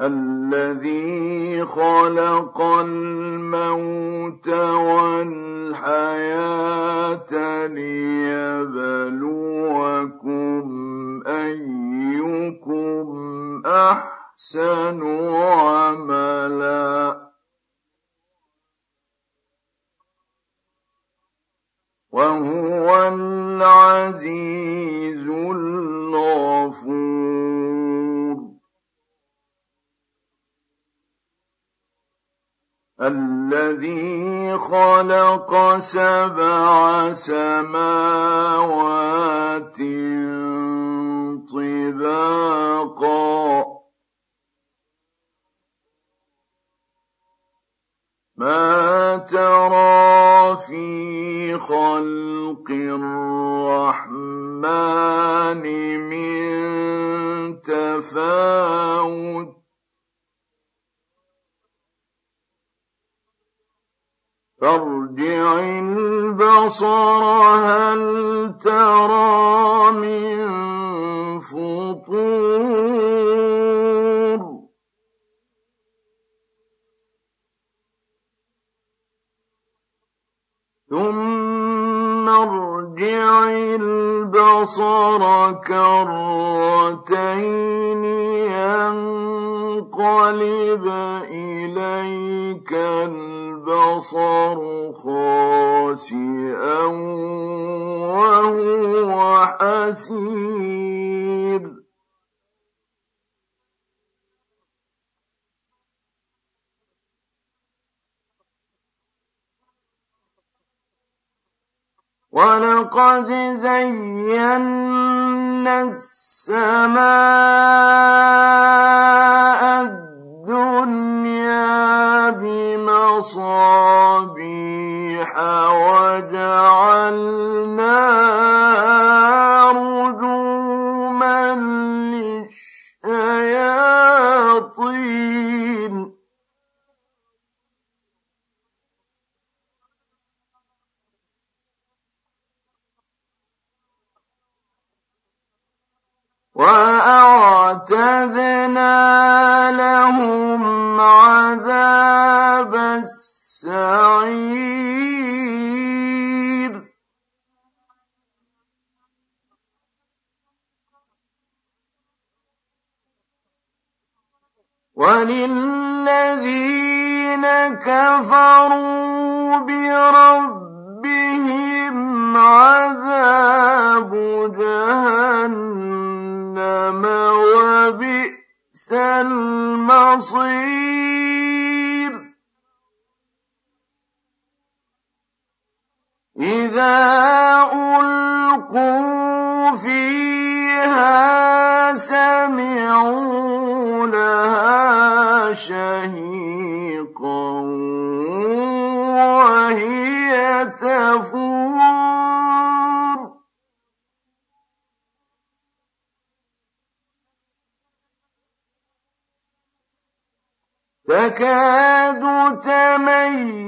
الذي خلق الموت والحياة ليبلوكم أيكم أحسن عملا. وهو العزيز الغفور. الذي خلق سبع سماوات طباقا. ما ترى في خلق الرحمن من تفاوت؟ فارجع البصر هل ترى من فطور؟ ثم ارجع البصر كرتين ينقلب إليك البصر خاسئا وهو حسير. ولقد زينا السماء الدنيا بمصابيح وجعلناها رجوما للشياطين. وأعتدنا لهم عذاب السعير وللذين كفروا بربهم عذاب جهنم وبئس المصير. إذا ألقوا فيها سمعوا لها شهيقا وهي تفور. تكاد تميز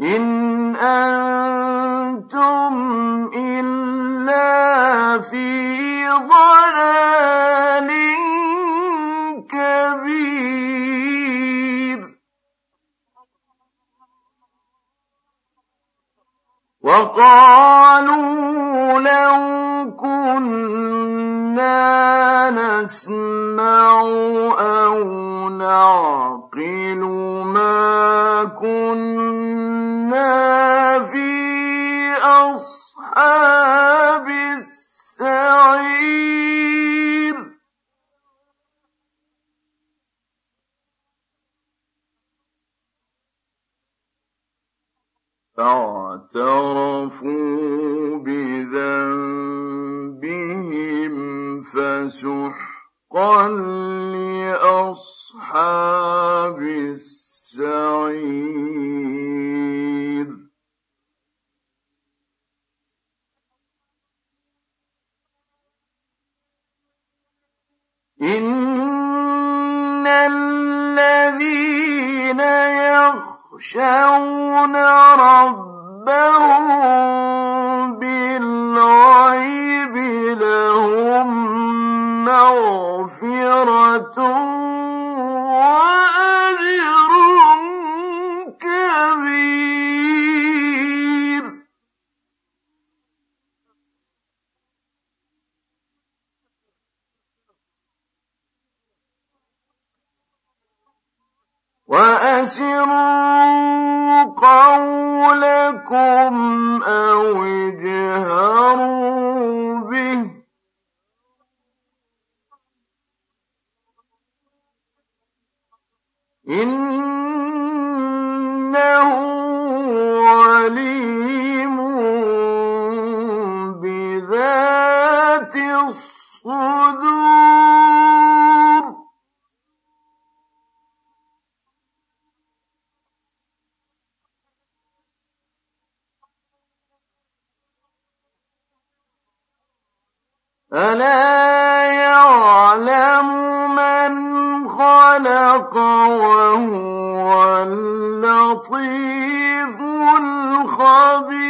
إن أنتم إلا في ضلال كبير وقالوا لو كنا نسمع أصحاب السعير. فاعترفوا بذنبهم فسحقا لأصحاب السعير إن الذين يخشون ربهم بالغيب لهم مغفرة وأجر وأسروا قولكم أو اجهروا به. إنه عليم بذات الصدور. ألا يعلم من خلق وهو اللطيف الخبير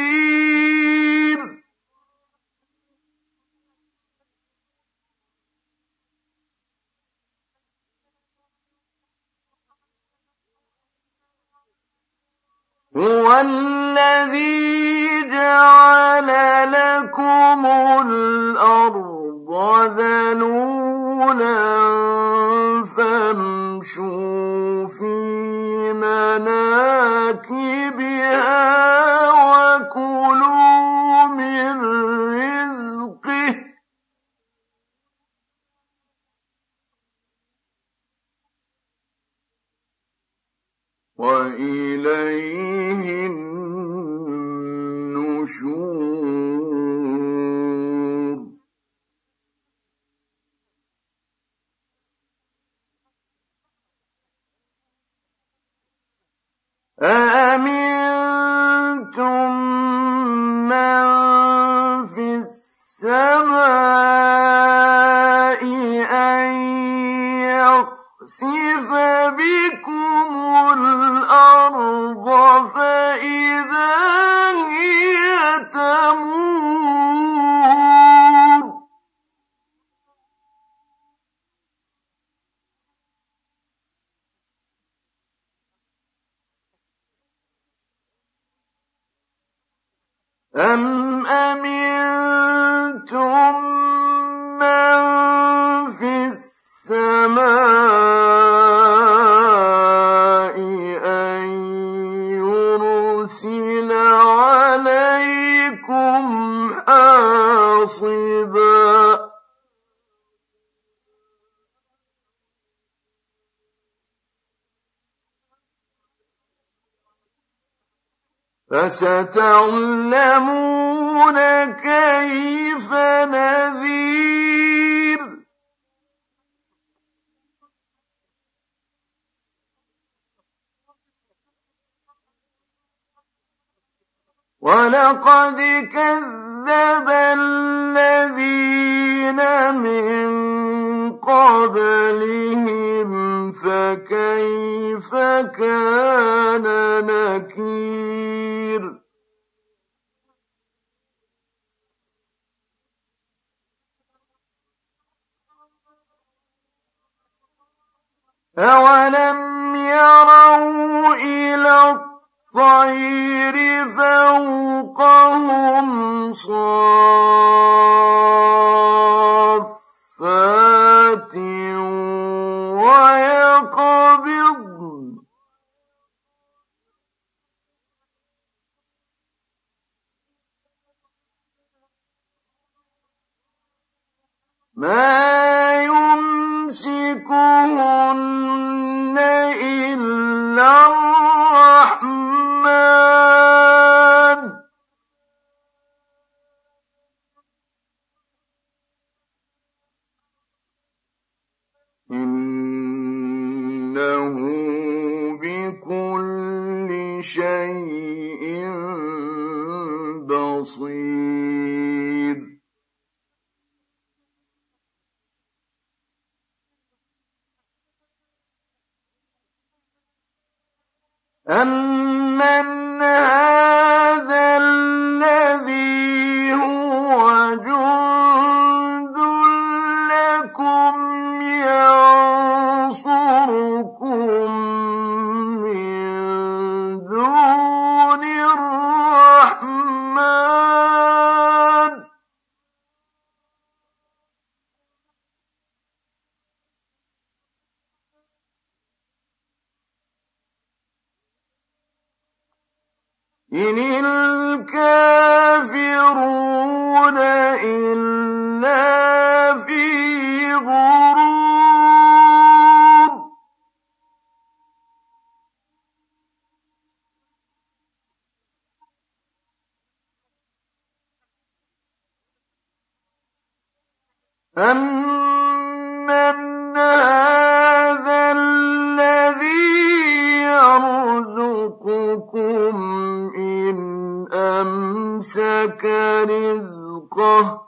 هو الذي جعل لكم الأرض ذلولا فامشوا في مناكبها وكلوا آه أَمْ أَمِنتُم مَّن فِي السَّمَاءِ أَن يُرْسِلَ عَلَيْكُمْ حَاصِبًا فستعلمون كيف نذير. ولقد كذب الذين من قبلهم فكيف كان نكير؟ أولم يروا إلى الطير فوقهم صافات ما يمسكهن إلا الرحمن. إنه بكل شيء بصير. لَّكُمْ أَمَّنْ هَٰذَا الَّذِي يَرْزُقُكُمْ إِنْ أَمْسَكَ رِزْقَهُ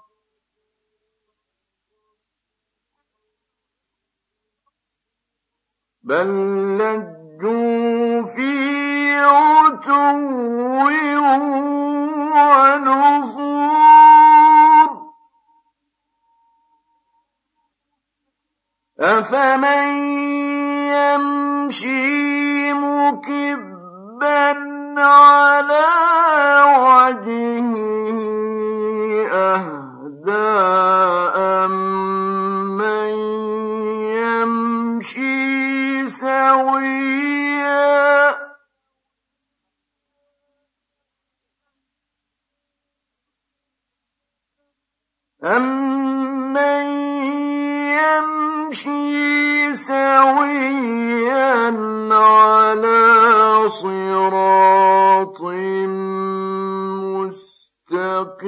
أَفَمَن يَمْشِي مُكِبًّا عَلَىٰ وَجْهِهِ أَهْدَىٰ أَمَّن يَمْشِي سَوِيًّا أَمَّن سَوِيًّا عَلَىٰ صِرَاطٍ مُّسْتَقِيمٍ.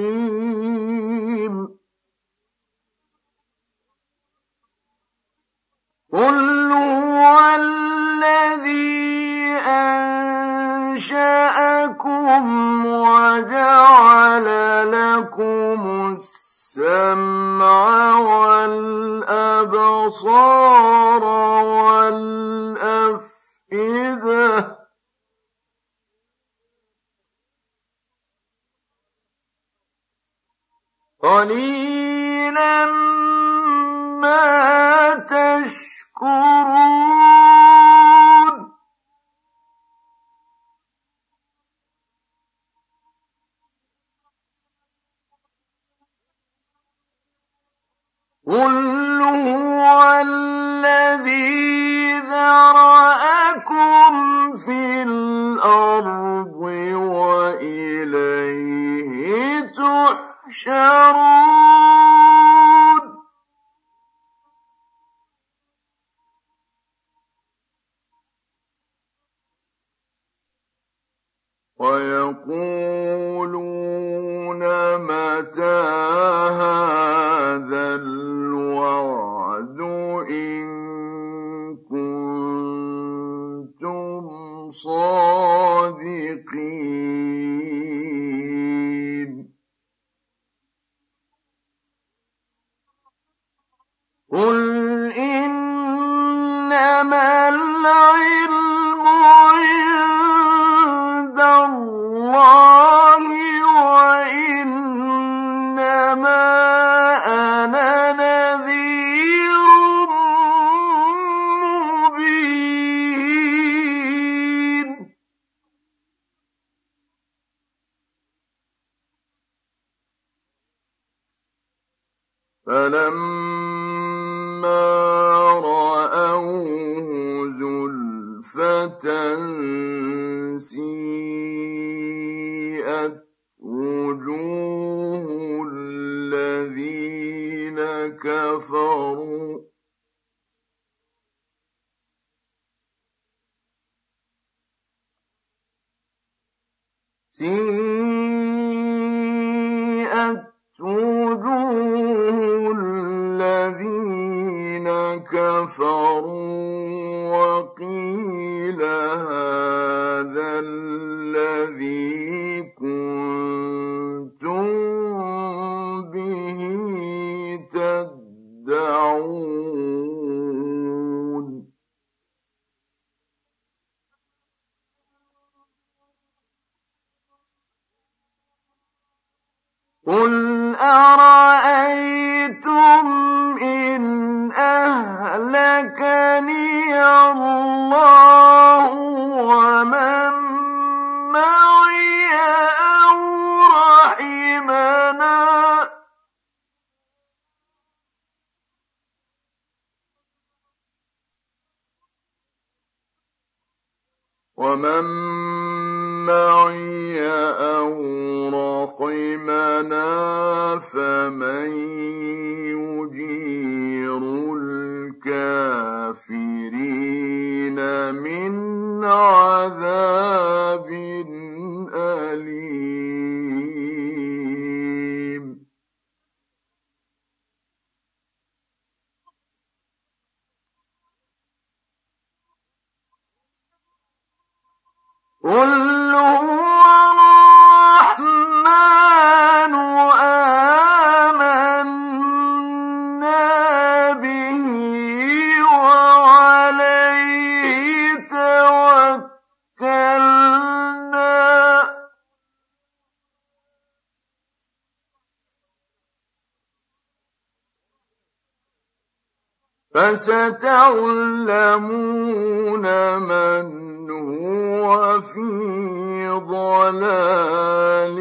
قُلْ هُوَ الَّذِي أَنشَأَكُمْ وَجَعَلَ لَكُمُ السَّمْعَ وَالْأَبْصَارَ وَالْأَفْئِدَةَ ۚ. قَلِيلًا مَّا تَشْكُرُونَ. قُلْ هُوَ الَّذِي ذَرَأَكُمْ فِي الْأَرْضِ وَإِلَيْهِ تُحْشَرُونَ. العلم سيئت وجوه الذين كفروا. ومن معي أو رحمنا فمن يجير الكافرين من عذاب أليم هو الرحمن آمنا به وعليه توكلنا فستعلمون من في ضلال